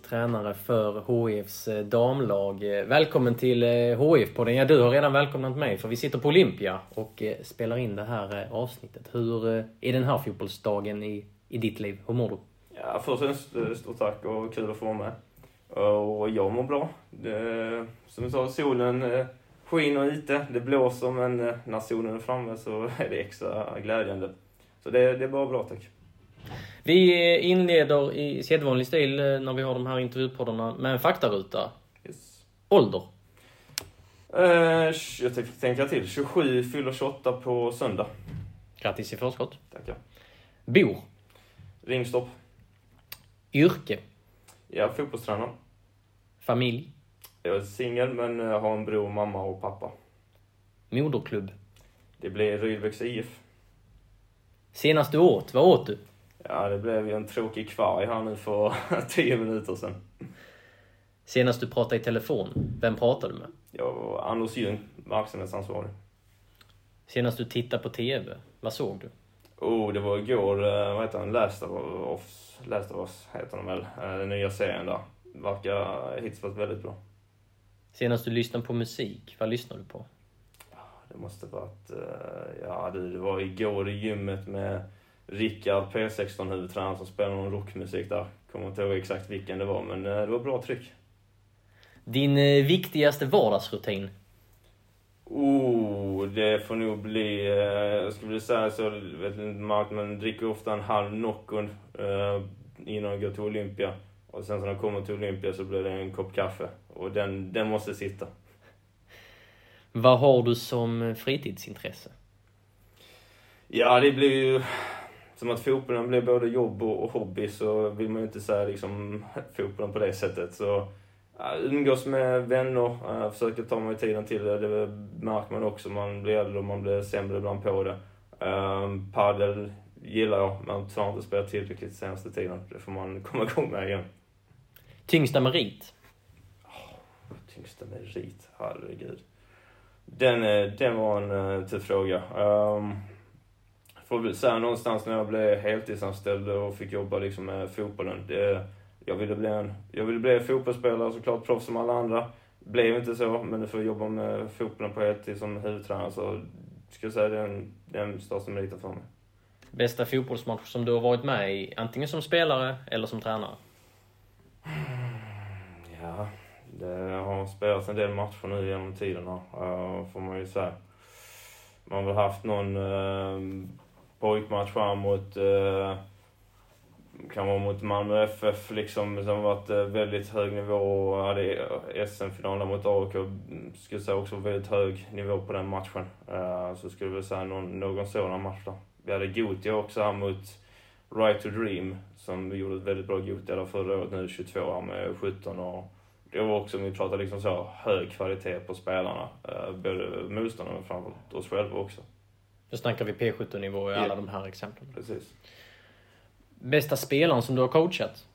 Tränare för HIFs eh, damlag. Eh, välkommen till eh, HIF-podden. Ja, du har redan välkomnat mig för vi sitter på Olympia och spelar in det här avsnittet. Hur är den här fotbollsdagen i, i ditt liv? Hur mår du? Ja, först och stort tack och kul att få vara med. Och jag mår bra. Det, som du sa, solen skiner lite. Det blåser men när solen är framme så är det extra glädjande. Så det, det är bara bra tack. Vi inleder i sedvanlig stil eh, när vi har de här intervjupoddarna med en faktaruta. Yes. Ålder? Eh, jag tänker till. 27, fyller 28 på söndag. Grattis i förskott. Tackar. Bor? Ringstorp. Yrke? Ja, fotbollstränare. Familj? Jag är singel men har en bror, mamma och pappa. Moderklubb? Det blir Rydbäcks IF. Senast du åt, vad åt du? Ja, det blev ju en tråkig kvarg här nu för tio minuter sedan. Senast du pratade i telefon, vem pratade du med? Jag var Anders Ljung, verksamhetsansvarig. Senast du tittade på TV, vad såg du? Oh, det var igår, eh, vad heter han, Last of Us, Last of Us heter den väl, eh, den nya serien där. Verkar hittills varit väldigt bra. Senast du lyssnade på musik, vad lyssnade du på? Det måste varit, eh, ja det var igår i gymmet med Rickard P16 huvudtränaren som spelade någon rockmusik där. Kommer inte ihåg exakt vilken det var, men det var bra tryck. Din eh, viktigaste vardagsrutin? Oh, det får nog bli, eh, jag skulle vilja säga så, vet inte Mark, men dricker ofta en halv Noccon eh, innan jag går till Olympia. Och sen när jag kommer till Olympia så blir det en kopp kaffe. Och den, den måste sitta. Vad har du som fritidsintresse? Ja, det blir ju som att fotbollen blir både jobb och, hobby så vill man ju inte säga liksom fotbollen på det sättet. Så ja, umgås med vänner, uh, försöker ta mig tiden till det. Det märker man också. Man blir äldre och man blir sämre ibland på det. Um, paddel gillar jag, men tyvärr inte spelat tillräckligt senaste tiden. Det får man komma igång med igen. Tyngsta merit? Oh, tyngsta merit? Herregud. Den, eh, den var en uh, tuff fråga. Um, får väl säga någonstans när jag blev heltidsanställd och fick jobba liksom med fotbollen. Det, jag, ville bli en, jag ville bli fotbollsspelare såklart, proffs som alla andra. Blev inte så, men nu får jag jobba med fotbollen på heltid som huvudtränare så ska jag säga det är den, den största meriten för mig. Bästa fotbollsmatch som du har varit med i, antingen som spelare eller som tränare? Ja, det har spelats en del matcher nu genom tiderna, uh, får man ju säga. Man har väl haft någon uh, pojkmatch här mot, eh, kan vara mot Malmö FF liksom, som har varit eh, väldigt hög nivå och hade eh, SM-finalen mot AIK, skulle säga också väldigt hög nivå på den matchen. Så skulle jag väl säga någon, någon sådan match där. Vi hade Gothia också här mot Right to Dream, som vi gjorde ett väldigt bra Gothia där förra året, nu 22 här med 17 och det var också, om vi pratar liksom så, hög kvalitet på spelarna. Både motståndarna men framförallt oss själva också. Då snackar vi P17-nivå i alla yeah. de här exemplen. Precis. Bästa spelaren som du har coachat?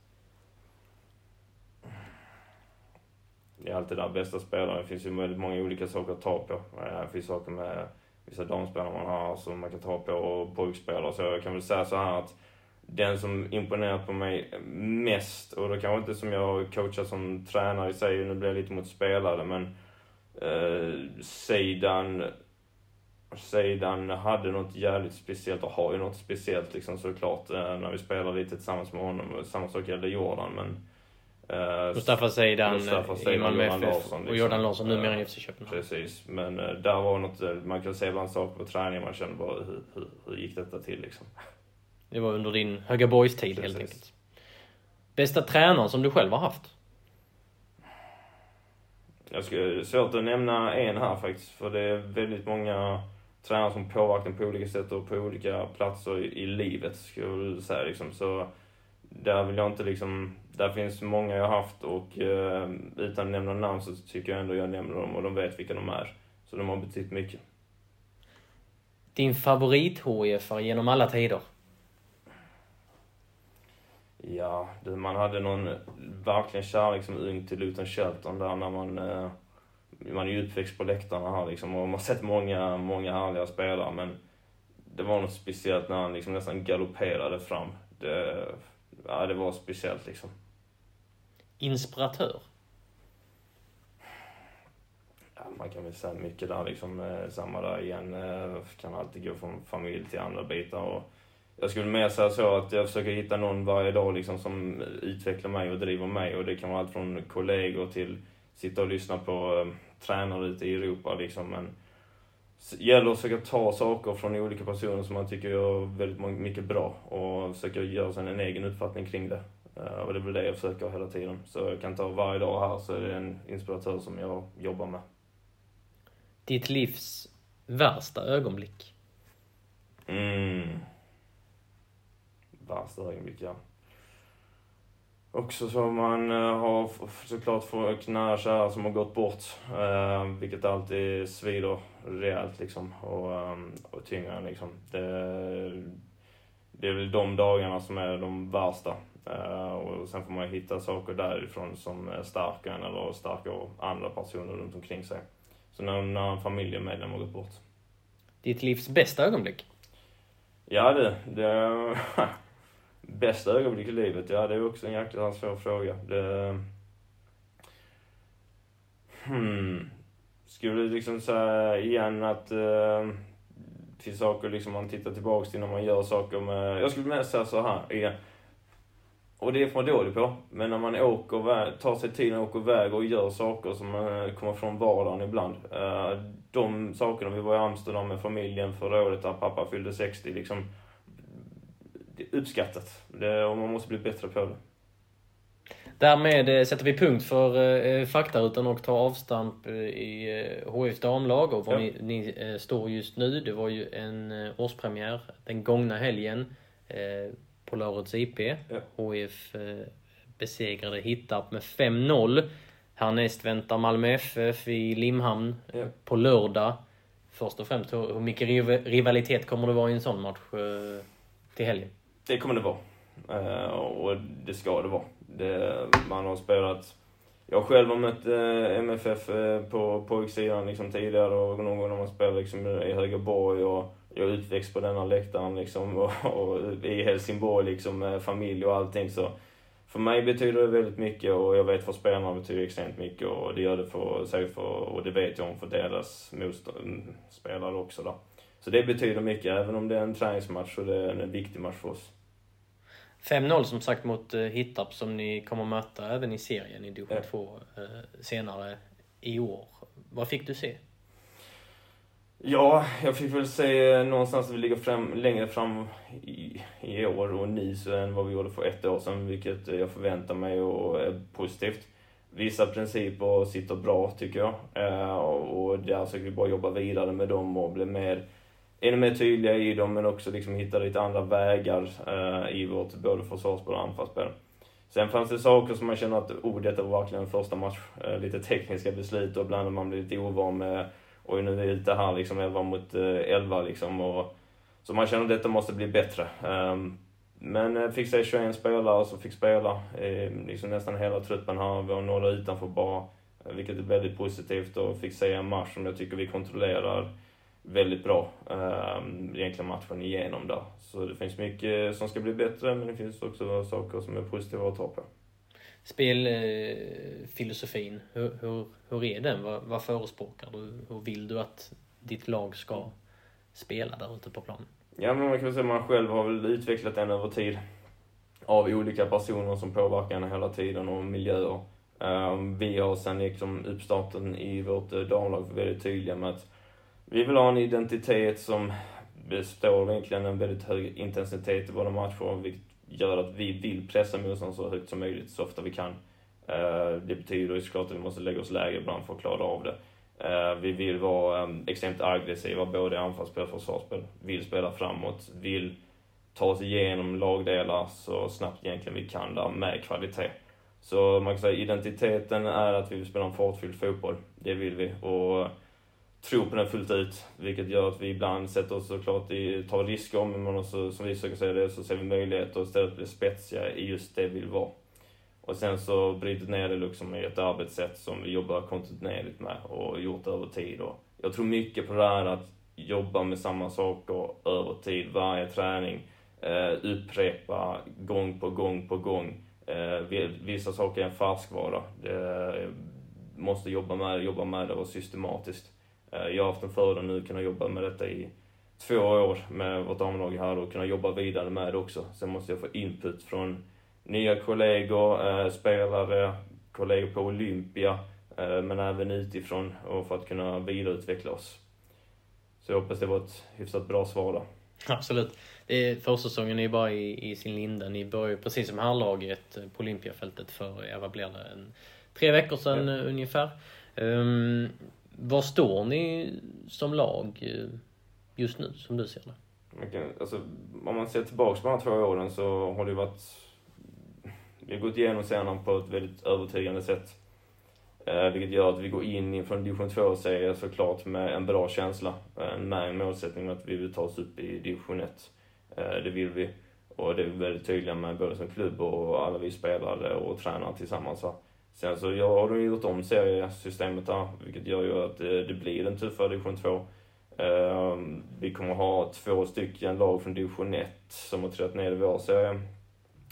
Det är alltid där bästa spelaren. Det finns ju väldigt många olika saker att ta på. Eh, det finns saker med vissa damspelare man har som man kan ta på och pojkspelare. Så jag kan väl säga så här att den som imponerat på mig mest, och det kanske inte som jag coachar som tränare i sig, nu blir jag lite mot spelare, men eh, Seidan Seidan hade något jävligt speciellt och har ju något speciellt liksom såklart eh, när vi spelar lite tillsammans med honom. Samma sak gällde Jordan men Eh, Mustafa Zeidan Mustafa i Zeidan, Jordan FF Larsson, och liksom. Jordan Larsson numera Eh, i FC Köpenhamn. Precis, men eh, där var något, eh, man kan se bland saker på träningen, man kände bara hur, hur, hur gick detta till liksom? Det var under din Höga Boys-tid helt Precis. enkelt. Bästa tränaren som du själv har haft? Jag skulle, svårt att nämna en här faktiskt, för det är väldigt många tränare som påverkar på olika sätt och på olika platser i, i livet, skulle jag säga liksom. Så där vill jag inte liksom, där finns många jag har haft och eh, utan att nämna namn så tycker jag ändå jag nämner dem och de vet vilka de är. Så de har betytt mycket. Din favorit hif genom alla tider? Ja, du, man hade någon verkligen kärlek som ung till Luton Shelton där när man... Eh, man är ju uppväxt på läktarna här liksom och man har sett många, många härliga spelare men det var något speciellt när han liksom nästan galopperade fram. Det, ja, det var speciellt liksom. Inspiratör? Ja, man kan väl säga mycket där liksom. Eh, samma där igen. Eh, kan alltid gå från familj till andra bitar. Och jag skulle mer säga så att jag försöker hitta någon varje dag liksom som utvecklar mig och driver mig. Och det kan vara allt från kollegor till sitta och lyssna på eh, tränare ute i Europa liksom. Men gäller att försöka ta saker från olika personer som man tycker gör väldigt mycket bra och försöka göra sig en egen uppfattning kring det. Eh, Och det är väl det jag försöker hela tiden. Så jag kan ta varje dag här så är det en inspiratör som jag jobbar med. Ditt livs värsta ögonblick? Mm. Värsta ögonblick, ja. Också så man eh, har såklart fått nära kära som har gått bort. Eh, vilket alltid svider rejält liksom. Och, eh, och tyngre liksom. Det, det är väl de dagarna som är de värsta. Eh, och sen får man hitta saker därifrån som är starka en eller starka andra personer runt omkring sig. Så när, när en familjemedlem har gått bort. Ditt livs bästa ögonblick? Ja det, det bästa ögonblick i livet, ja det är också en jäkla svår fråga. Det, hmm, skulle liksom säga igen att Uh, till saker liksom man tittar tillbaks till när man gör saker med, jag skulle mest säga så här igen. Och det är man dålig på, men när man åker, tar sig tiden och åker iväg och gör saker som eh, kommer från vardagen ibland. Eh, de sakerna, vi var i Amsterdam med familjen förra året där pappa fyllde 60 liksom. Uppskattat. Det, och man måste bli bättre på det. Därmed eh, sätter vi punkt för eh, faktarutan och tar avstamp eh, i eh, HIFs damlag och var Ja. ni, ni eh, står just nu. Det var ju en eh, årspremiär den gångna helgen eh, på Lauritz IP. Ja. Eh, besegrade Hittarp med 5-0. Härnäst väntar Malmö FF i Limhamn eh, Ja. på lördag. Först och främst, hur, hur mycket riv- rivalitet kommer det vara i en sån match eh, till helgen? Det kommer det vara. Eh, och det ska det vara. Det, man har spelat... Jag själv har mött eh, MFF eh, på pojksidan liksom tidigare och någon gång när man spelar liksom i Högaborg och jag är utväxt på denna läktaren liksom och, och i Helsingborg liksom med familj och allting så för mig betyder det väldigt mycket och jag vet för spelarna betyder det extremt mycket och det gör det för sig för, och det vet jag om för deras mm, spelare också då. Så det betyder mycket, även om det är en träningsmatch så det är en viktig match för oss. 5-0 som sagt mot uh, Hittarp som ni kommer möta även i serien i division Ja. 2 eh, senare i år. Vad fick du se? Ja, jag fick väl se någonstans att vi ligger fram, längre fram i, i år och nu så än vad vi gjorde för ett år sedan, vilket jag förväntar mig och är positivt. Vissa principer sitter bra, tycker jag. Eh, och där försöker vi bara jobba vidare med dem och bli mer, ännu mer tydliga i dem, men också liksom hitta lite andra vägar eh, i vårt både försvarsspel och anfallsspel. Sen fanns det saker som man känner att, oh, detta var verkligen en första match. Eh, lite tekniska beslut och ibland man blir lite ovan med och nu är vi ute här liksom 11 mot eh, 11 liksom. Och, så man känner att detta måste bli bättre. Um, men eh, fick se 21 spelare som fick spela. Eh, liksom nästan hela truppen här. Vi har några utanför bara. Eh, vilket är väldigt positivt och fick se en match som jag tycker vi kontrollerar väldigt bra. Um, egentligen matchen igenom där. Så det finns mycket som ska bli bättre men det finns också saker som är positiva att ta på. Spelfilosofin, hur, hur, hur är den? Vad, vad förespråkar du? Hur vill du att ditt lag ska spela där ute på planen? Ja, men man kan väl säga att man själv har väl utvecklat den över tid. av olika personer som påverkar en hela tiden och miljöer. Um, vi har sen liksom uppstarten i vårt damlag väldigt tydliga med att vi vill ha en identitet som består av egentligen en väldigt hög intensitet i våra matcher, vilket gör att vi vill pressa motståndaren så högt som möjligt, så ofta vi kan. Eh, det betyder ju såklart att vi måste lägga oss lägre ibland för att klara av det. Eh, vi vill vara ehm, extremt aggressiva, både i anfallsspel och försvarsspel. Vill spela framåt, vill ta oss igenom lagdelar så snabbt egentligen vi kan där med kvalitet. Så man kan säga identiteten är att vi vill spela en fartfylld fotboll. Det vill vi. Och tro på den fullt ut. Vilket gör att vi ibland sätter oss såklart i, tar risker, men också, som vi försöker säga det, så ser vi möjligheter och istället bli spetsiga i just det vi vill vara. Och sen så bryter ner det liksom i ett arbetssätt som vi jobbar kontinuerligt med och gjort över tid. Och jag tror mycket på det här att jobba med samma saker över tid, varje träning eh, upprepa gång på gång på gång. Eh, vissa saker är en färskvara. Det eh, måste jobba med, det, jobba med det och systematiskt. Eh, jag har haft en fördel nu kunna jobba med detta i två år med vårt damlag här och kunna jobba vidare med det också. Sen måste jag få input från nya kollegor, eh, spelare, kollegor på Olympia, eh, men även utifrån och för att kunna vidareutveckla oss. Så jag hoppas det var ett hyfsat bra svar där. Absolut. Det är, försäsongen är ju bara i, i sin linda. Ni började precis som herrlaget på Olympiafältet för, ja vad blir det, en, tre veckor sedan ja. ungefär. Um, var står ni som lag eh, just nu, som du ser det? Okay, alltså, om man ser tillbaka på de här två åren så har det varit... Vi har gått igenom serien på ett väldigt övertygande sätt. Eh, vilket gör att vi går in från division 2-serie såklart med en bra känsla. Eh, med en målsättning att vi vill ta oss upp i division 1. Eh, det vill vi. Och det är vi väldigt tydliga med både som klubb och alla vi spelare och tränare tillsammans. Sen så alltså, jag har de gjort om seriesystemet där, vilket gör ju att eh, det, blir en tuffare division 2. Ehm, vi kommer ha två stycken lag från division 1 som har trillat ner i vår serie.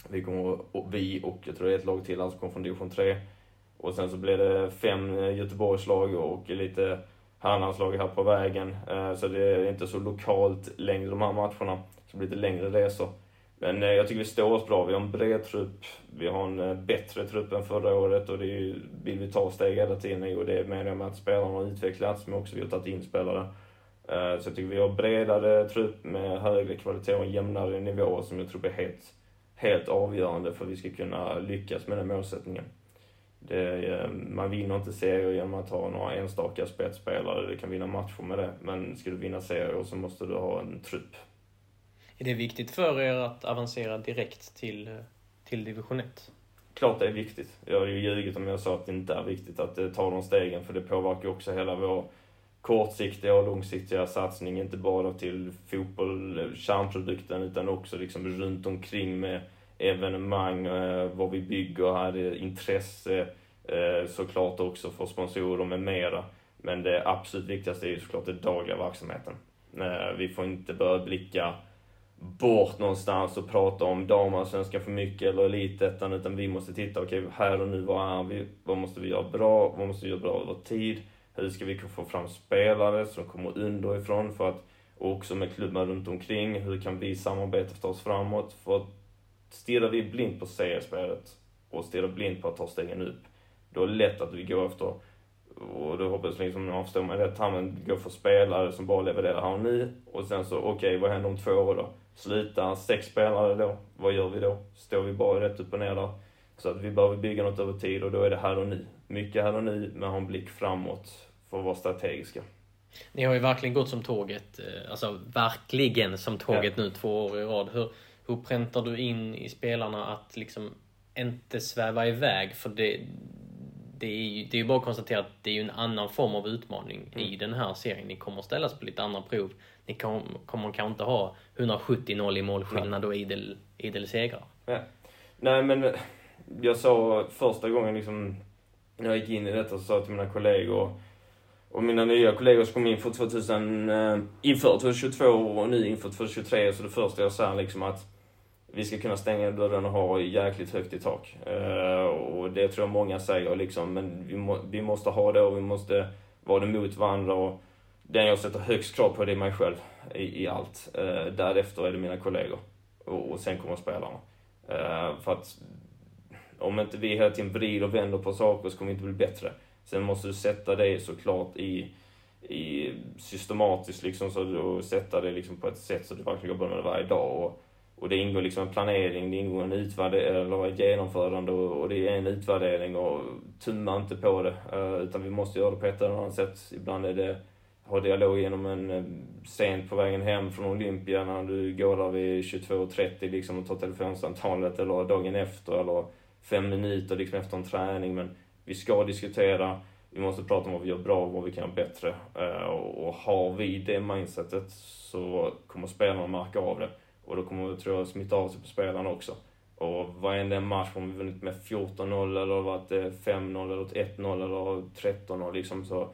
Vi, kommer, vi och jag tror det är ett lag till som kommer från division 3. Och sen så blir det fem eh, Göteborgslag och lite herrlandslag här på vägen. Eh, så det är inte så lokalt längre de här matcherna. Så det blir lite längre resor. Men eh, jag tycker vi står oss bra. Vi har en bred trupp. Vi har en eh, bättre trupp än förra året och det vill vi ta steg hela tiden i. Och det menar jag med att spelarna har utvecklats, men också vi har tagit in spelare. Eh, så jag tycker vi har bredare trupp med högre kvalitet och jämnare nivå som jag tror blir helt, helt avgörande för att vi ska kunna lyckas med den målsättningen. Det, man vinner inte serier genom att ha några enstaka spetsspelare. Du kan vinna matcher med det, men ska du vinna serier så måste du ha en trupp. Är det viktigt för er att avancera direkt till, till division 1? Klart det är viktigt. Jag hade ju ljugit om jag sa att det inte är viktigt att eh, ta de stegen, för det påverkar också hela vår kortsiktiga och långsiktiga satsning, inte bara till fotboll, eh, kärnprodukten, utan också liksom runt omkring med evenemang, eh, vad vi bygger, här, intresse såklart också för sponsorer med mera. Men det absolut viktigaste är ju såklart den dagliga verksamheten. Vi får inte börja blicka bort någonstans och prata om damallsvenskan för mycket eller elitettan, utan vi måste titta, okej, okay, här och nu, vad är vi? Vad måste vi göra bra? Vad måste vi göra bra över tid? Hur ska vi få fram spelare som kommer underifrån för att, och också med klubbar runt omkring, hur kan vi samarbeta för att ta oss framåt? För att stirrar vi blint på seriespelet och stirrar blint på att ta stegen upp, då är det lätt att vi går efter, och då hoppas jag liksom, jag förstår mig rätt, han går för spelare som bara levererar här och nu, och sen så, okej, okay, vad händer om två år då? Slutar sex spelare då? Vad gör vi då? Står vi bara rätt upp och ner där? Så att vi behöver bygga något över tid och då är det här och nu. Mycket här och nu, men ha en blick framåt för att vara strategiska. Ni har ju verkligen gått som tåget, eh, alltså verkligen som tåget ja. nu två år i rad. Hur, hur präntar du in i spelarna att liksom inte sväva iväg? För det, det är ju det är bara att konstatera att det är en annan form av utmaning mm. i den här serien. Ni kommer ställas på lite andra prov. Ni kommer, kommer kanske inte ha 170-0 i målskillnad och idel, idel segrar. Ja. Nej, men jag sa första gången liksom, när jag gick in i detta så sa jag till mina kollegor och mina nya kollegor som kom in för 2000, eh, inför 2022 och nu inför 2023 så det första jag sa liksom att vi ska kunna stänga dörren och ha jäkligt högt i tak. Eh, och det tror jag många säger liksom, men vi, må, vi måste ha det och vi måste vara det mot varandra. Och den jag sätter högst krav på det är mig själv i, i allt. Eh, därefter är det mina kollegor. Och, och sen kommer spelarna. Eh, för att om inte vi hela tiden vrider och vänder på saker så kommer vi inte bli bättre. Sen måste du sätta det såklart i, i systematiskt liksom, så, och sätta det liksom på ett sätt så att du verkligen jobbar med det varje dag. Och, och det ingår liksom en planering, det ingår en utvärdering, eller ett genomförande och, det är en utvärdering och tumma inte på det. Eh, utan vi måste göra det på ett eller annat sätt. Ibland är det ha dialog genom en eh, sent på vägen hem från Olympia när du går där vid 22.30 liksom och tar telefonsamtalet eller dagen efter eller fem minuter liksom efter en träning. Men vi ska diskutera, vi måste prata om vad vi gör bra och vad vi kan göra bättre. Eh, och har vi det mindsetet så kommer spelarna märka av det. Och då kommer det, tror jag, smitta av sig på spelarna också. Och varenda match om vi vunnit med 14-0 eller varit eh, 5-0 eller 1-0 eller 13-0 liksom så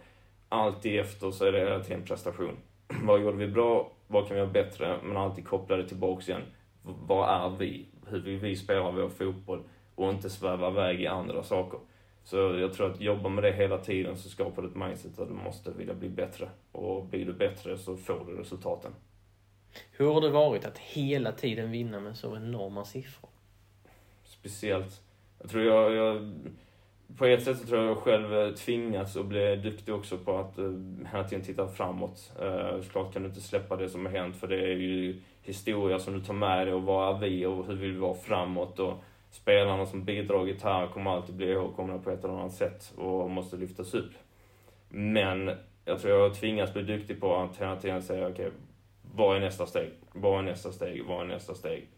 alltid efter så är det hela tiden prestation. vad gjorde vi bra? Vad kan vi göra bättre? Men alltid koppla det tillbaks igen. Vad är vi? Hur vill vi spela vår fotboll? Och inte sväva iväg i andra saker. Så jag tror att jobba med det hela tiden så skapar du ett mindset att du måste vilja bli bättre. Och blir du bättre så får du resultaten. Hur har det varit att hela tiden vinna med så enorma siffror? Speciellt. Jag tror jag, jag på ett sätt så tror jag jag själv eh, tvingats att bli duktig också på att uh, hela tiden titta framåt. Uh, såklart kan du inte släppa det som har hänt för det är ju historia som du tar med dig och vad är vi och hur vill vi vara framåt och spelarna som bidragit här kommer alltid bli ihågkomna på ett eller annat sätt och måste lyftas upp. Men jag tror jag har tvingats bli duktig på att hela tiden säga okej, okay, vad är nästa steg? Vad är nästa steg? Vad är nästa steg?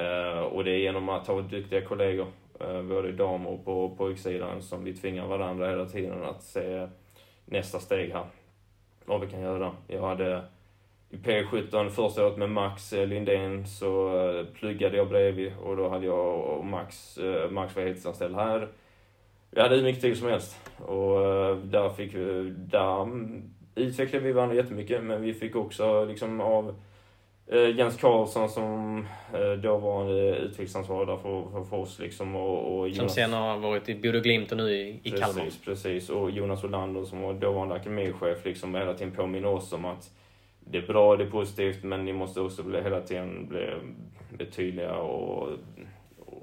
Uh, och det är genom att ha duktiga kollegor, uh, både dam och på pojksidan, som vi tvingar varandra hela tiden att se nästa steg här. Vad vi kan göra. Jag hade i P17 första året med Max eh, Lindén så pluggade jag bredvid och då hade jag och Max, Max var heltidsanställd här. Vi hade hur mycket tid som helst och där fick vi, där utvecklade vi varandra jättemycket, men vi fick också liksom av eh, Jens Karlsson som eh, dåvarande utvecklingsansvarig där för, för, för oss liksom och, och Jonas... Som sen har varit i Bodö Glimt och nu i, i Kalmar. Precis, precis. Och Jonas Olander som var dåvarande akademichef liksom hela tiden påminner oss om att det är bra, det är positivt, men ni måste också bli, hela tiden bli, bli tydliga och,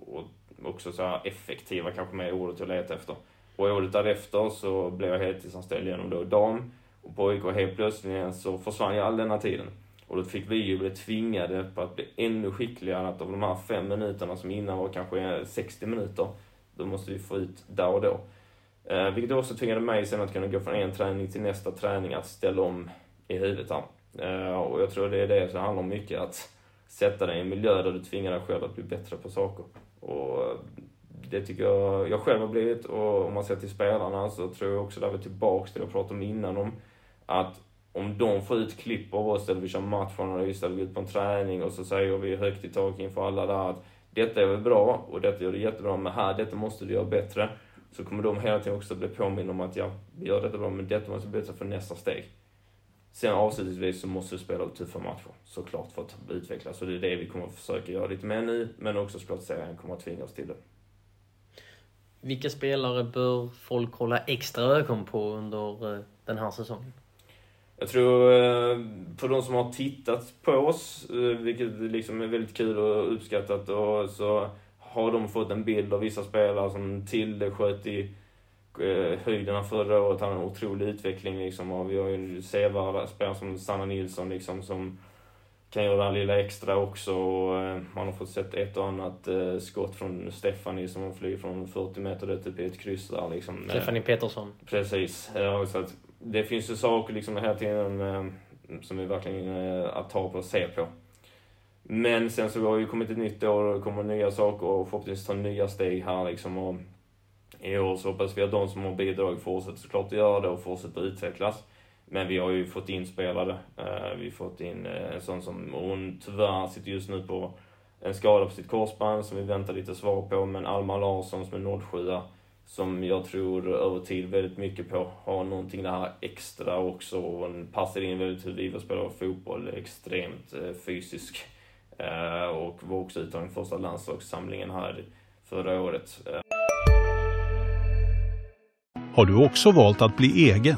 och också så effektiva kanske med ordet jag letar efter. Och året därefter så blev jag heltidsanställd genom då dam och pojkar helt plötsligt så försvann ju all denna tiden. Och då fick vi ju bli tvingade på att bli ännu skickligare. Att av de här fem minuterna som innan var kanske 60 minuter, då måste vi få ut där och då. Eh, vilket också tvingade mig sen att kunna gå från en träning till nästa träning, att ställa om i huvudet här. Eh, och jag tror det är det som handlar om mycket, att sätta dig i en miljö där du tvingar dig själv att bli bättre på saker. Och eh, det tycker jag jag själv har blivit och om man ser till spelarna så tror jag också där vi är tillbaks till det jag pratade om innan om att om de får ut klipp av oss eller vi kör matchanalys eller vi går ut på en träning och så säger vi högt i tak inför alla där att detta är väl bra och detta gör du jättebra, men här, detta måste du göra bättre. Så kommer de hela tiden också bli påminna om att ja, vi gör detta bra, men detta måste bli bättre för nästa steg. Sen avslutningsvis så måste du spela tuffa matcher, såklart, för att utvecklas. Och det är det vi kommer att försöka göra lite mer nu, men också såklart serien kommer att tvinga oss till det. Vilka spelare bör folk hålla extra ögon på under eh, den här säsongen? Jag tror eh, för de som har tittat på oss, eh, vilket liksom är väldigt kul och uppskattat, och så har de fått en bild av vissa spelare som Tilde sköt i eh, höjderna förra året. Han har en otrolig utveckling liksom. Och vi har ju sevärda spelare som Sanna Nilsson liksom som kan göra det här lilla extra också. Och, man har fått sett ett och annat skott från Stefanie som flyger från 40 meter upp i ett kryss där liksom. Stefanie Petersson. Precis. Ja, så att det finns ju saker liksom hela tiden eh, som vi verkligen eh, att ta på och se på. Men sen så har ju kommit ett nytt år och det kommer nya saker och förhoppningsvis ta nya steg här liksom. Och I år så hoppas vi att de som har bidragit fortsätter såklart att göra det och fortsätter utvecklas. Men vi har ju fått in spelare. Eh, vi har fått in en sån som, hon tyvärr sitter just nu på en skada på sitt korsband som vi väntar lite svar på. Men Alma Larsson som är 07 som jag tror över tid väldigt mycket på. Har någonting det här extra också och passar in väldigt hur vi spelar fotboll. Extremt eh, fysisk. Eh, och var också uttagen första landslagssamlingen här förra året. Eh. Har du också valt att bli egen?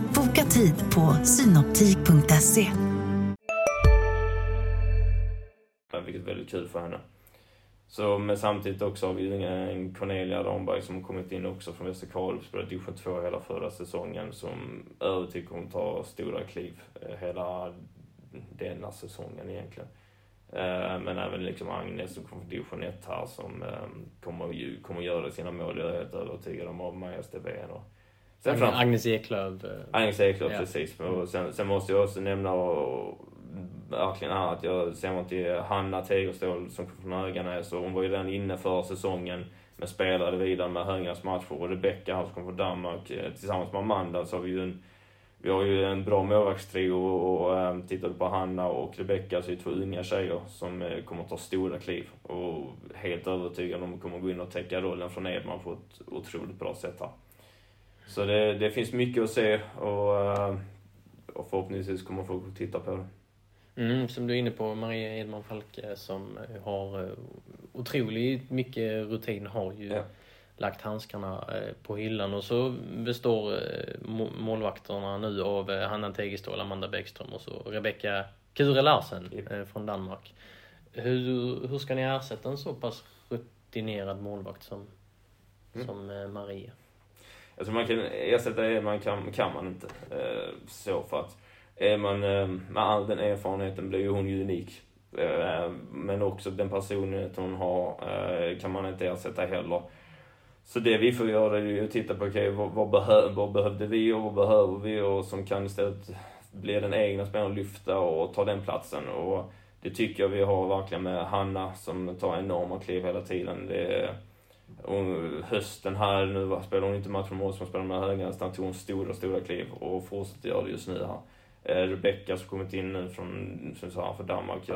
Boka tid på synoptik.se. Vilket är väldigt kul för henne. Så, men samtidigt också har vi en Cornelia Ramberg som har kommit in också från Västra Kalix, spelade division 2 hela förra säsongen, som övertygar kommer ta stora kliv eh, hela denna säsongen egentligen. Eh, men även liksom Agnes som kommer från division 1 här som eh, kommer, kommer göra sina mål, jag är helt övertygad om, av Maja Stavén. Sen fram, Agnes Eklöf. Agnes Eklöf, ja. precis. Och sen, sen, måste jag också nämna och, verkligen här att jag ser mig till Hanna Tegerstål som kommer från Höganäs och hon var ju redan inne för säsongen men spelade vidare med Höganäs matcher. Och Rebecka här som kommer från Danmark eh, tillsammans med Amanda så har vi ju en vi har ju en bra målvaktstrio och, och ähm, tittar du på Hanna och Rebecka så är det två unga tjejer som äh, kommer att ta stora kliv. Och helt övertygad om att de kommer gå in och täcka rollen från Edman på ett otroligt bra sätt här. Så det, det finns mycket att se och, äh, och förhoppningsvis kommer folk att titta på det. Mm, som du är inne på, Maria Edman Falke som har otroligt mycket rutin har ju ja lagt handskarna eh, på hyllan och så består eh, målvakterna nu av eh, Hanna Tegestål, Amanda Bäckström och så Rebecka Kure Larsen yep. från Danmark. Hur, hur ska ni ersätta en så pass rutinerad målvakt som, mm. som Maria? Jag tror man kan ersätta det man kan, kan man inte. Eh, så för att är man, eh, med all den erfarenheten blir ju hon ju unik. Eh, men också den personligheten hon har kan man inte ersätta heller. Så det vi får göra är ju att titta på, okej, okay, vad, vad, vad behövde vi och vad behöver vi och som kan istället bli den egna spelaren, lyfta och ta den platsen. Och det tycker jag vi har verkligen med Hanna som tar enorma kliv hela tiden. Det och hösten här, nu spelar hon inte matchen med oss, hon spelar med Höganäs, tog hon stora, stora kliv och fortsätter göra det just nu här. Eh, Rebecka som kommit in nu från, som sa, för Danmark,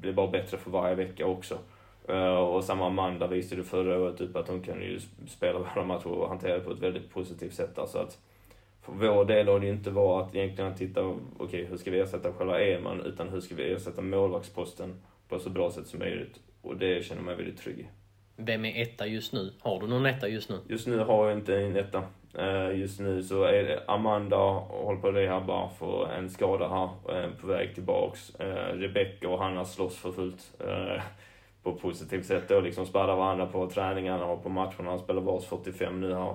blir bara bättre för varje vecka också. Eh, och samma Amanda visade förra året upp att hon kan ju spela våra matcher och hantera det på ett väldigt positivt sätt. Alltså att för vår del har det ju inte varit att egentligen titta, okej okay, hur ska vi ersätta själva Eman, utan hur ska vi ersätta målvaktsposten på ett så bra sätt som möjligt. Och det känner mig väldigt trygg i. Vem är etta just nu? Har du någon etta just nu? Just nu har jag inte en etta. Eh, just nu så är det Amanda håller på att rehabba för en skada här, eh, på väg tillbaks. Eh, Rebecca och Hanna slåss för fullt på ett positivt sätt då liksom späda varandra på träningarna och på matcherna. Han spelar vars 45 nu här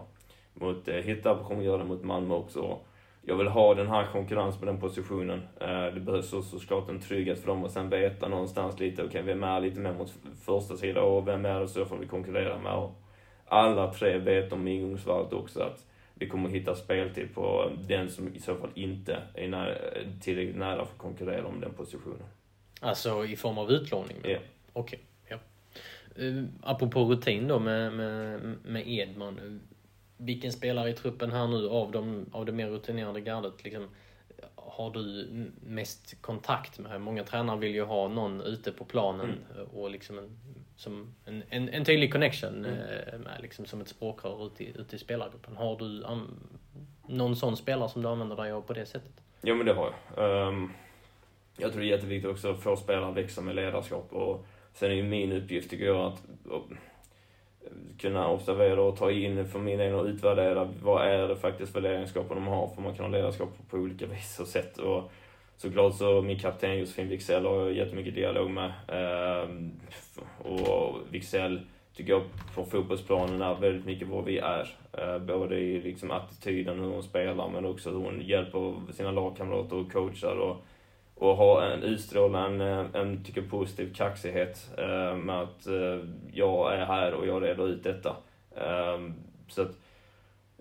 mot Hittarp, kommer göra det mot Malmö också. Jag vill ha den här konkurrensen på den positionen. Eh, det behövs så, såklart en trygghet för dem och sen veta någonstans lite, okej, okay, vem är lite mer mot första sidan och vem är det så får vi konkurrera med? Och alla tre vet om ingångsvärdet också att vi kommer hitta speltid på den som i så fall inte är nära, tillräckligt nära för att konkurrera om den positionen. Alltså i form av utlåning? Ja. Okej. Okay. Uh, apropå rutin då med, med, med Edman. Vilken spelare i truppen här nu av, de, av det mer rutinerade gardet liksom, har du mest kontakt med? Många tränare vill ju ha någon ute på planen mm. och liksom en, som en, en, en tydlig connection mm. Eh, med, liksom som ett språkrör ute i, ute i spelargruppen. Har du um, någon sån spelare som du använder dig av på det sättet? Ja men det har jag. Um, jag tror det är jätteviktigt också att få spelare att växa med ledarskap och Sen är ju min uppgift, tycker jag, att, kunna observera och ta in för min del och utvärdera vad är det faktiskt för ledarskap de har. För man kan ha ledarskap på olika vis och sätt. Och såklart så min kapten Josefin Wiksell har jag jättemycket dialog med. Ehm, och Wiksell, tycker jag på fotbollsplanen är väldigt mycket vad vi är. Ehm, både i liksom attityden, hur hon spelar, men också hur hon hjälper sina lagkamrater och coachar. Och och ha en, utstråla en, eh, en tycker positiv kaxighet eh, med att eh, jag är här och jag reder ut detta. Eh, så att,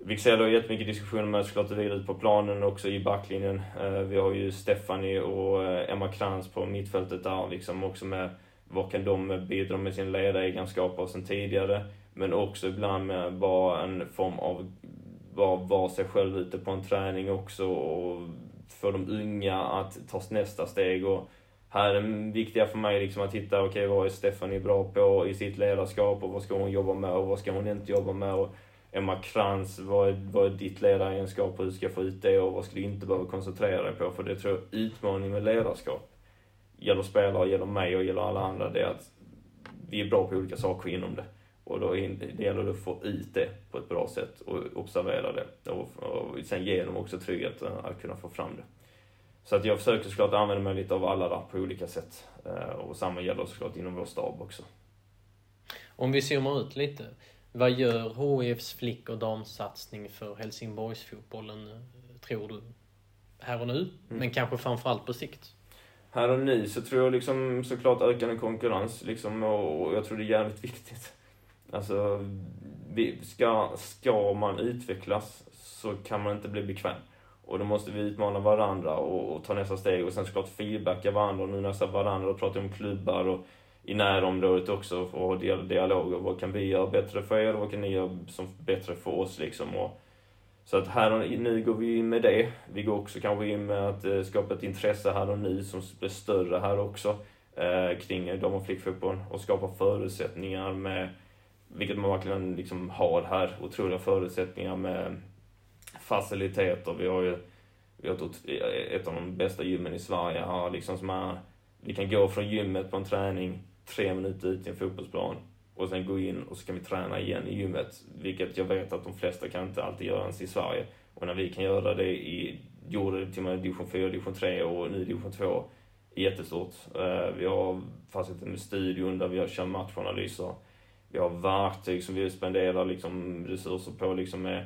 vi har jättemycket diskussioner med såklart vidare ut på planen också i backlinjen. Eh, vi har ju Stephanie och eh, Emma Krantz på mittfältet där liksom också med vad kan de bidra med sin ledaregenskaper sen tidigare. Men också ibland med bara en form av bara vara sig själv ute på en träning också och få de unga att ta nästa steg. Och här är det viktiga för mig liksom att hitta, okej okay, vad är Stephanie bra på i sitt ledarskap och vad ska hon jobba med och vad ska hon inte jobba med? Och Emma Krantz, vad är, vad är ditt ledaregenskap och hur ska jag få ut det och vad ska du inte behöva koncentrera dig på? För det tror jag utmaningen med ledarskap gäller spelare, gäller mig och gäller alla andra, det är att vi är bra på olika saker inom det. Och då det gäller det att få ut det på ett bra sätt och observera det. Och, och sen ge dem också tryggheten att kunna få fram det. Så att jag försöker såklart använda mig lite av alla där på olika sätt. Eh, och samma gäller såklart inom vår stab också. Om vi zoomar ut lite. Vad gör HIFs flick och damsatsning för Helsingborgsfotbollen, tror du? Här och nu, mm. men kanske framförallt på sikt? Här och nu så tror jag liksom såklart ökande konkurrens liksom, och jag tror det är jävligt viktigt. Alltså, ska, ska man utvecklas så kan man inte bli bekväm. Och då måste vi utmana varandra och, och ta nästa steg och sen såklart feedbacka varandra. Och nu nästan varandra och prata om klubbar och i närområdet också och ha dialoger. Vad kan vi göra bättre för er och vad kan ni göra som bättre för oss liksom. Och, så att här och nu går vi in med det. Vi går också kanske in med att eh, skapa ett intresse här och nu som blir större här också eh, kring eh, dam och flickfotboll och skapa förutsättningar med, vilket man verkligen liksom har här, otroliga förutsättningar med faciliteter. Vi har ju vi har ett av de bästa gymmen i Sverige här liksom som är, vi kan gå från gymmet på en träning tre minuter ut i en fotbollsplan och sen gå in och så kan vi träna igen i gymmet. Vilket jag vet att de flesta kan inte alltid göra ens i Sverige. Och när vi kan göra det i, gjorde det till och med division 4, division 3 och nu division 2, jättestort. Eh, vi har faciliteter med studion där vi kör matchanalyser. Vi har verktyg som vi spenderar liksom resurser på liksom med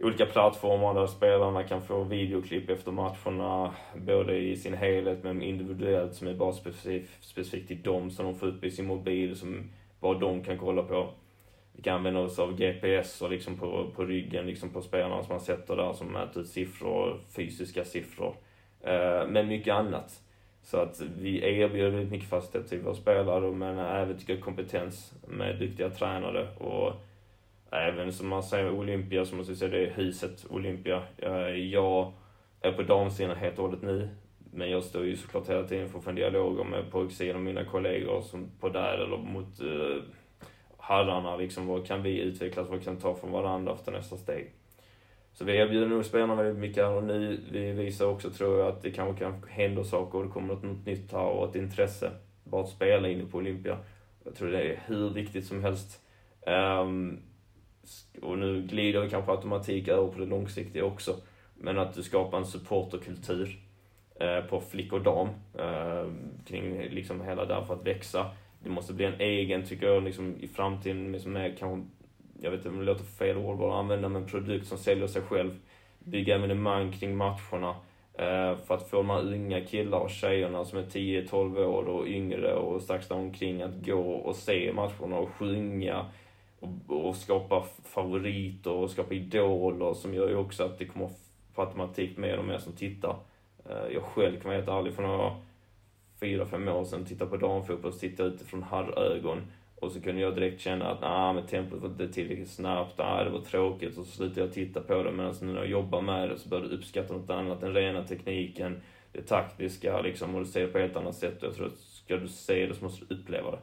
olika plattformar där spelarna kan få videoklipp efter matcherna, både i sin helhet men individuellt som är bara specifikt, specifikt till dem som de får upp i sin mobil, som bara de kan kolla på. Vi kan använda oss av GPS och liksom på, på ryggen liksom på spelarna som man sätter där som mäter ut siffror, fysiska siffror. Eh, men mycket annat. Så att vi erbjuder väldigt mycket fasthet till våra spelare men även tycker kompetens med duktiga tränare och även som man säger Olympia, som man vi säga det är huset Olympia. Eh, jag är på damsidan helt och hållet nu. Men jag står ju såklart hela tiden för att få en dialog med eh, pojksidan och mina kollegor som på där eller mot eh, herrarna liksom. Vad kan vi utvecklas? Vad kan vi ta från varandra efter nästa steg? Så vi erbjuder nog spelarna väldigt mycket här och nu. Vi visar också, tror jag, att det kanske kan hända saker och det kommer något, nytt här och ett intresse. Bara att spela inne på Olympia. Jag tror det är hur viktigt som helst. Um, och nu glider vi kanske automatik över på det långsiktiga också, men att du skapar en supporterkultur eh, på flick och dam eh, kring liksom hela där för att växa. Det måste bli en egen, tycker jag, liksom, i framtiden, liksom är kanske, jag vet inte om det låter fel ord bara att använda, men produkt som säljer sig själv. Bygga evenemang kring matcherna. Eh, för att få de här unga killar och tjejerna som är 10-12 år och yngre och strax där omkring att gå och se matcherna och sjunga och, och skapa favoriter och skapa idoler som gör ju också att det kommer på automatik mer och mer som tittar. Eh, jag själv kan vara helt ärlig, för några fyra, fem år sedan tittade på damfotboll och tittade utifrån herrögon. Och så kunde jag direkt känna att nah, men tempot var inte tillräckligt snabbt, ah, det var tråkigt. Och så slutade jag titta på det. Men alltså, när jag jobbar med det så började jag uppskatta något annat. Den rena tekniken, det taktiska liksom. Och du ser det på ett annat sätt. Och Jag tror att ska du se det så måste du uppleva det.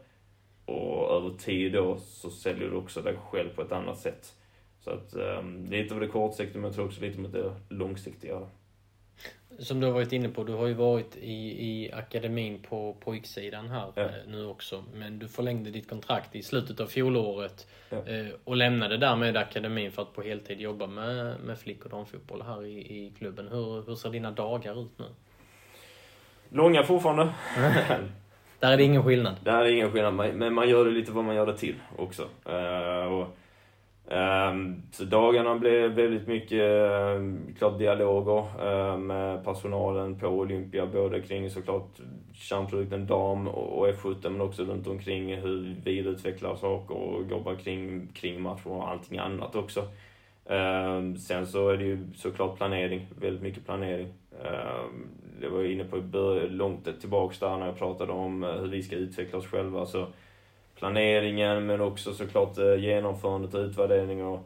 Och över tid då så säljer du också dig själv på ett annat sätt. Så att um, lite av det kortsiktiga men jag tror också lite om det långsiktiga. Som du har varit inne på, du har ju varit i, i akademin på pojksidan här ja. eh, nu också. Men du förlängde ditt kontrakt i slutet av fjolåret ja. eh, och lämnade därmed akademin för att på heltid jobba med, med flick och damfotboll här i, i klubben. Hur, hur ser dina dagar ut nu? Långa fortfarande. Där är det ingen skillnad? Där är det ingen skillnad, men man gör det lite vad man gör det till också. Uh, och, Ehm, så dagarna blev väldigt mycket, ehm, klart dialoger ehm, med personalen på Olympia, både kring såklart kärnprodukten dam och F17, men också runt omkring hur vi utvecklar saker och jobbar kring, kring matcher och allting annat också. Sen så är det ju såklart planering, väldigt mycket planering. Det var jag inne på långt tillbaks där när jag pratade om eh, hur vi ska utveckla oss själva. Så planeringen men också såklart eh, genomförandet och utvärdering och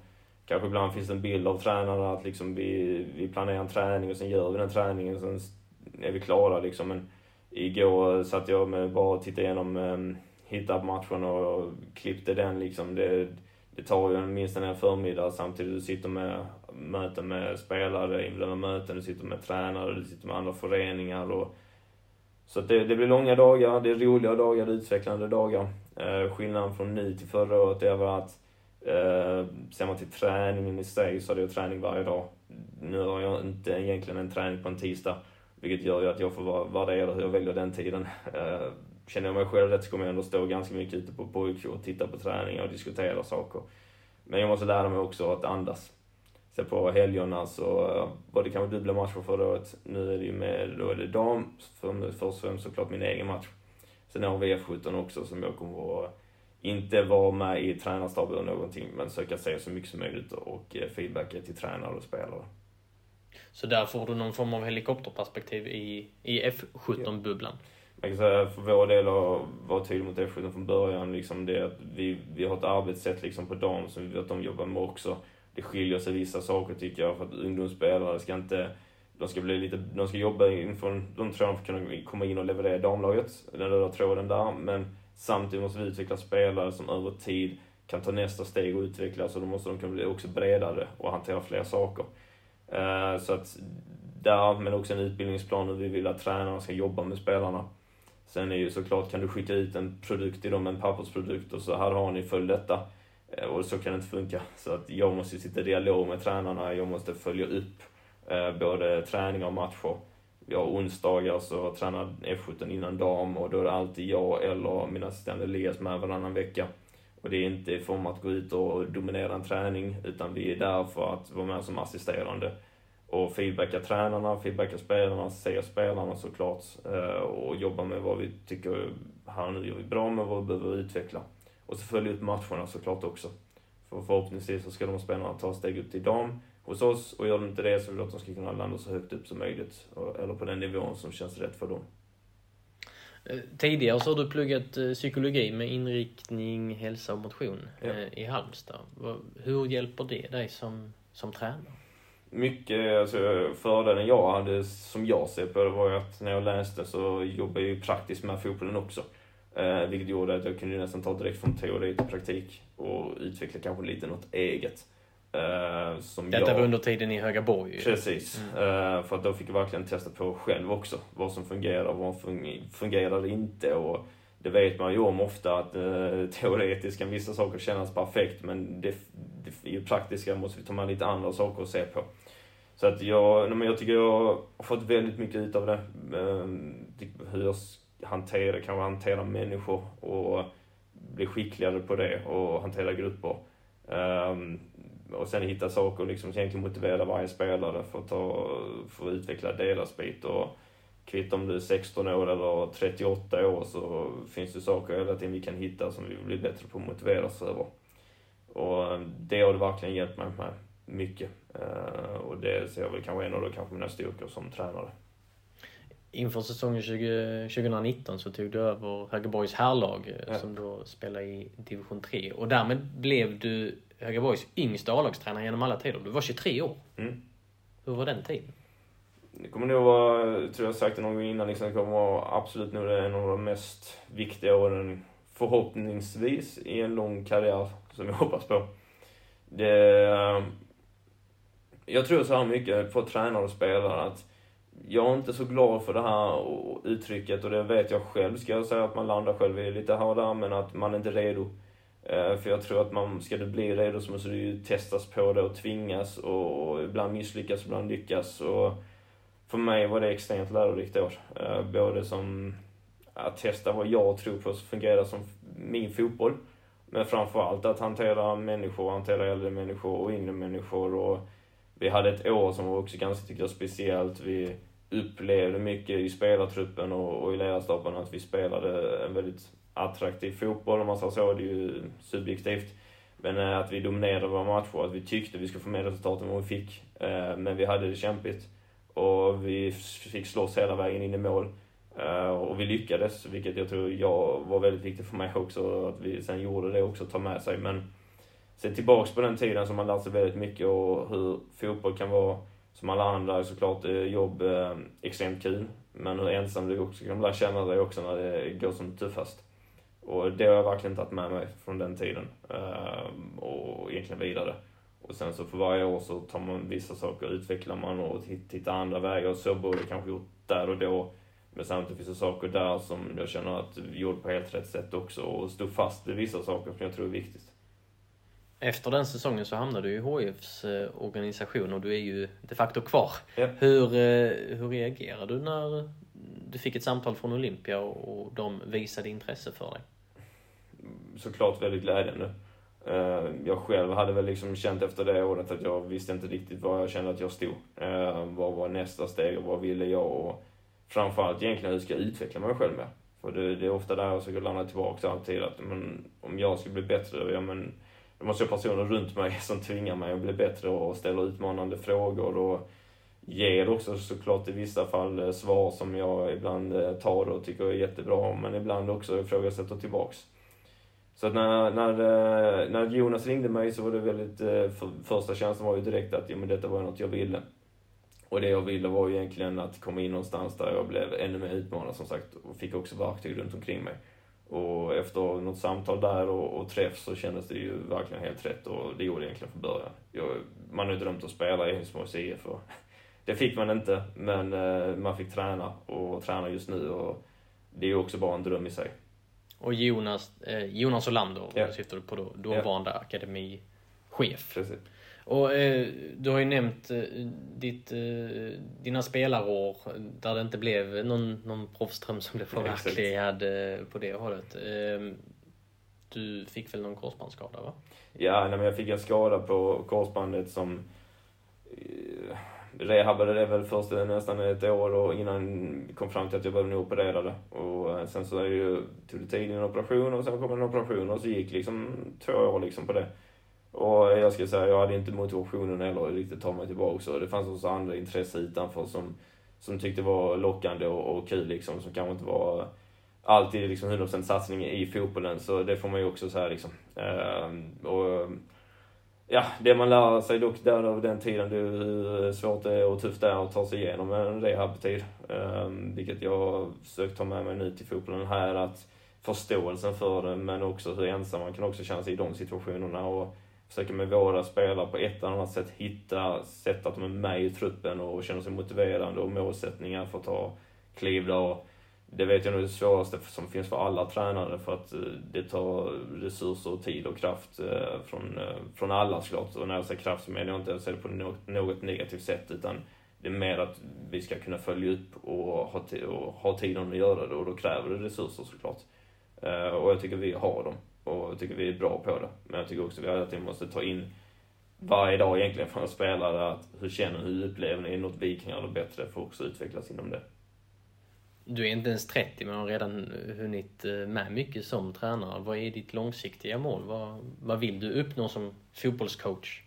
kanske ibland finns det en bild av tränarna att liksom vi, vi planerar en träning och sen gör vi den träningen och sen är vi klara liksom. Men igår satt jag med bara och tittade igenom ehm, um, matchen och klippte den liksom. Det, det tar ju minst en förmiddag samtidigt du sitter med möten med spelare, inblandade möten, du sitter med tränare, du sitter med andra föreningar och så det, det blir långa dagar, det är roliga dagar, det är utvecklande dagar. Eh, skillnaden från nu till förra året är väl att eh, ser man till träningen i sig så hade jag träning varje dag. Nu har jag inte egentligen en träning på en tisdag, vilket gör ju att jag får värdera hur jag väljer den tiden. Eh, känner jag mig själv rätt så kommer jag ändå stå ganska mycket ute på pojkjour och titta på träningar och diskutera saker. Men jag måste lära mig också att andas. Så på helgerna så eh, var det kanske dubbla matcher förra året. Nu är det ju med, då är det dam, för, först och främst såklart min egen match. Sen har vi F17 också som jag kommer att inte vara med i tränarstab eller någonting, men söka se så mycket som möjligt och feedbacka till tränare och spelare. Så där får du någon form av helikopterperspektiv i, i F17-bubblan? Jag kan säga för vår del att vara tydlig mot F17 från början, liksom det att vi, vi har ett arbetssätt liksom på dam som vi vet att de jobbar med också. Det skiljer sig vissa saker tycker jag, för att ungdomsspelare ska inte de ska bli lite, de ska jobba inför, de tror de kunna komma in och leverera damlaget, den röda tråden där, men samtidigt måste vi utveckla spelare som över tid kan ta nästa steg och utvecklas och då måste de kunna bli också bredare och hantera fler saker. Eh, så att där, men också en utbildningsplan hur vi vill att tränarna ska jobba med spelarna. Sen är ju såklart, kan du skicka ut en produkt till dem, en pappersprodukt och så här har ni, följ detta. Eh, och så kan det inte funka. Så att jag måste sitta i dialog med tränarna, jag måste följa upp Eh, både träningar och matcher. Vi har onsdagar så tränar F17 innan dam och då är det alltid jag eller min assistent Elias med varannan vecka. Och det är inte i form att gå ut och dominera en träning, utan vi är där för att vara med som assisterande. Och feedbacka tränarna, feedbacka spelarna, se spelarna såklart. Eh, och jobba med vad vi tycker, här nu gör vi bra med, vad vi behöver utveckla. Och så följa upp matcherna såklart också. För förhoppningsvis så ska de spelarna ta steg upp till dam hos oss och gör de inte det så vill vi att de ska kunna landa så högt upp som möjligt. Eller på den nivån som känns rätt för dem. Eh, tidigare så har du pluggat eh, psykologi med inriktning hälsa och motion ja. Eh, i Halmstad. Hur hjälper det dig som, som tränare? Mycket, alltså fördelen jag hade som jag ser på det var att när jag läste så jobbade jag ju praktiskt med fotbollen också. Eh, vilket gjorde att jag kunde nästan ta direkt från teori till praktik och utveckla kanske lite något eget. Uh, som Detta jag... var under tiden i Högaborg. Precis. Mm. Uh, för att då fick jag verkligen testa på själv också. Vad som fungerar och vad som fungerar inte. Och det vet man ju om ofta att uh, teoretiskt kan vissa saker kännas perfekt men det, det, i praktiska måste vi ta med lite andra saker att se på. Så att jag, men jag tycker jag har fått väldigt mycket ut av det. hur jag hanterar, kan hantera människor och bli skickligare på det och hantera grupper. Um, och sen hitta saker liksom, som egentligen motiverar varje spelare för att, ta, för att utveckla deras bit. Och kvitt om du är 16 år eller 38 år så finns det saker hela tiden vi kan hitta som vi blir bättre på att motivera oss över. Och det har det verkligen hjälpt mig med mycket. Uh, och det ser jag väl kanske en av kanske mina styrkor som tränare. Inför säsongen 20, 2019 så tog du över Högeborgs herrlag eh, ja. som då spelar i division 3 och därmed blev du Högaborgs yngsta A-lagstränare genom alla tider. Du var 23 år. Mm. Hur var den tiden? Det kommer nog vara, tror jag sagt det någon gång innan, liksom, det kommer vara absolut nog en av de mest viktiga åren förhoppningsvis i en lång karriär som jag hoppas på. Det, eh, jag tror så här mycket på tränare och spelare att jag är inte så glad för det här uttrycket och det vet jag själv ska jag säga att man landar själv i lite här och där men att man inte är redo. Eh, för jag tror att man, ska du bli redo så måste du ju testas på det och tvingas och ibland misslyckas, ibland lyckas. Och för mig var det extremt lärorikt år. Eh, både som att testa vad jag tror på fungerar som min fotboll. Men framförallt att hantera människor, hantera äldre människor och yngre människor. Och vi hade ett år som var också ganska, tyckte jag, speciellt. Vi upplevde mycket i spelartruppen och, och i ledarstaben att vi spelade en väldigt attraktiv fotboll om man säger så, det är ju subjektivt. Men eh, att vi dominerade våra matcher, att vi tyckte vi skulle få mer resultat än vad vi fick. Eh, men vi hade det kämpigt. Och vi fick slåss hela vägen in i mål. Eh, och vi lyckades, vilket jag tror jag var väldigt viktigt för mig också, att vi sen gjorde det också, ta med sig. Men se tillbaks på den tiden som man lärt sig väldigt mycket och hur fotboll kan vara, som alla andra, såklart jobb extremt kul. Men hur ensam du också kan lära känna dig också när det går som tuffast. Och det har jag verkligen tagit med mig från den tiden. Eh, och egentligen vidare. Och sen så för varje år så tar man vissa saker, utvecklar man och hittar andra vägar. Och så borde jag kanske gjort där och då. Men samtidigt finns det saker där som jag känner att vi gjorde på helt rätt sätt också. Och stod fast vid vissa saker som jag tror är viktigt. Efter den säsongen så hamnade du i HIFs eh, organisation och du är ju de facto kvar. Ja. Hur, eh, hur reagerade du när du fick ett samtal från Olympia och de visade intresse för dig? Såklart väldigt glädjande. Eh, jag själv hade väl liksom känt efter det året att jag visste inte riktigt var jag kände att jag stod. Eh, vad var nästa steg och vad ville jag? Och framförallt egentligen hur ska jag utveckla mig själv med? För det, det är ofta där jag försöker landa tillbaka alltid att men, om jag ska bli bättre, ja men det måste jag ha personer runt mig som tvingar mig att bli bättre och ställer utmanande frågor och ger också såklart i vissa fall eh, svar som jag ibland tar och tycker är jättebra, men ibland också ifrågasätter tillbaks. Så att när, när, eh, när Jonas ringde mig så var det väldigt, eh, för, första känslan var ju direkt att ja, men detta var något jag ville. Och det jag ville var ju egentligen att komma in någonstans där jag blev ännu mer utmanad som sagt och fick också verktyg runt omkring mig. Och efter något samtal där och, och träff så kändes det ju verkligen helt rätt och det gjorde det egentligen från början. Jag, man har ju drömt att spela i Helsingborgs IF och det fick man inte, men eh, man fick träna och träna just nu och det är ju också bara en dröm i sig. Och Jonas, eh, Jonas Olander ja. syftar du på då, dåvarande ja. akademichef. Precis. Och eh, du har ju nämnt eh, ditt, eh, dina spelarår där det inte blev någon, någon proffsdröm som blev förverkligad eh, på det hållet. Eh, du fick väl någon korsbandsskada va? Ja, nej, men jag fick en skada på korsbandet som eh, rehabade det väl först nästan ett år och innan kom fram till att jag behövde nog operera det. Och eh, sen så är det ju, tog det tid en operation och sen kom en operation och så gick liksom två år liksom på det. Och jag ska säga, jag hade inte motivationen heller riktigt ta mig tillbaka. Så det fanns också andra intressen utanför som, som tyckte var lockande och, och kul liksom, som kanske inte var alltid liksom 100% satsning i fotbollen. Så det får man ju också säga liksom. Uh, och, ja, det man lär sig dock där över den tiden, det är hur svårt det är och tufft det är att ta sig igenom en rehabtid. Uh, vilket jag har försökt ta med mig nu till fotbollen här, att förståelsen för det, men också hur ensam man kan också känna sig i de situationerna. Och, försöka med våra spelare på ett eller annat sätt hitta sätt att de är med i truppen och känner sig motiverande och målsättningar för att ta kliv där. Det vet jag nog är det svåraste som finns för alla tränare för att eh, det tar resurser och tid och kraft eh, från, eh, från alla såklart. Och när jag säger kraft så menar jag inte att det på något negativt sätt utan det är mer att vi ska kunna följa upp och ha, och ha tiden att göra det och då kräver det resurser såklart. Och jag tycker vi har dem och jag tycker vi är bra på det. Men jag tycker också att vi hela tiden måste ta in varje dag egentligen från spelare att hur känner hur upplever ni är något vi kan göra bättre för att också utvecklas inom det. Du är inte ens 30 men har redan eh, hunnit eh, med mycket som tränare. Vad är ditt långsiktiga mål? Vad, vad vill du uppnå som fotbollscoach?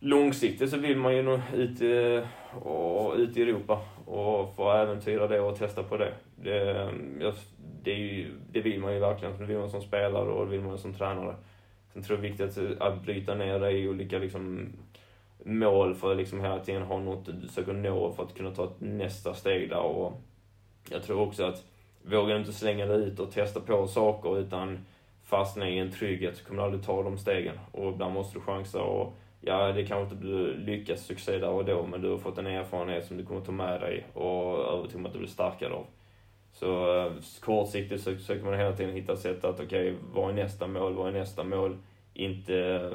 Långsiktigt så vill man ju nå ut, eh, och, ut i Europa och få äventyra det och testa på det. det jag det, är ju, det vill man ju verkligen. Det vill man som spelare och det vill man som tränare. Sen tror jag det är viktigt att, att bryta ner det i olika liksom, mål för att liksom hela tiden ha något du söker nå för att kunna ta ett nästa steg där. Och jag tror också att vågar du inte slänga dig ut och testa på saker utan fastna i en trygghet så kommer du aldrig ta de stegen. Och ibland måste du chansa och ja, det kanske inte blir lyckas succé där och då, men du har fått en erfarenhet som du kommer ta med dig och övertygad att du blir starkare av. Så eh, kortsiktigt så försöker man hela tiden hitta sätt att, okej, okay, vad är nästa mål, vad är nästa mål? Inte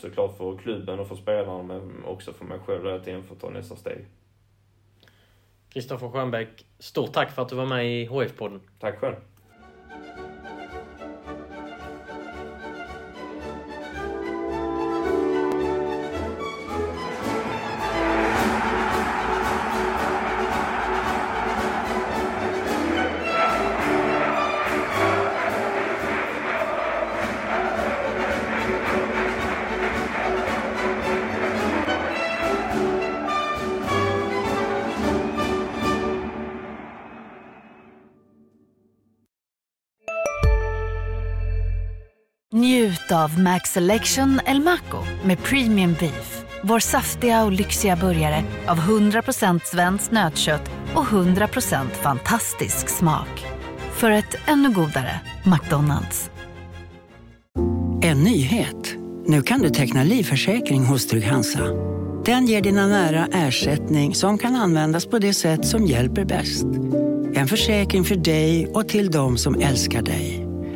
såklart för klubben och för spelarna, men också för mig själv hela tiden för att ta nästa steg. Kristoffer Schönbeck, stort tack för att du var med i HF-podden. Tack själv. Njut av Max Selection El Maco med Premium Beef. Vår saftiga och lyxiga burgare av 100% svenskt nötkött och 100% fantastisk smak. För ett ännu godare McDonalds. En nyhet. Nu kan du teckna livförsäkring hos Trygg-Hansa. Den ger dina nära ersättning som kan användas på det sätt som hjälper bäst. En försäkring för dig och till de som älskar dig.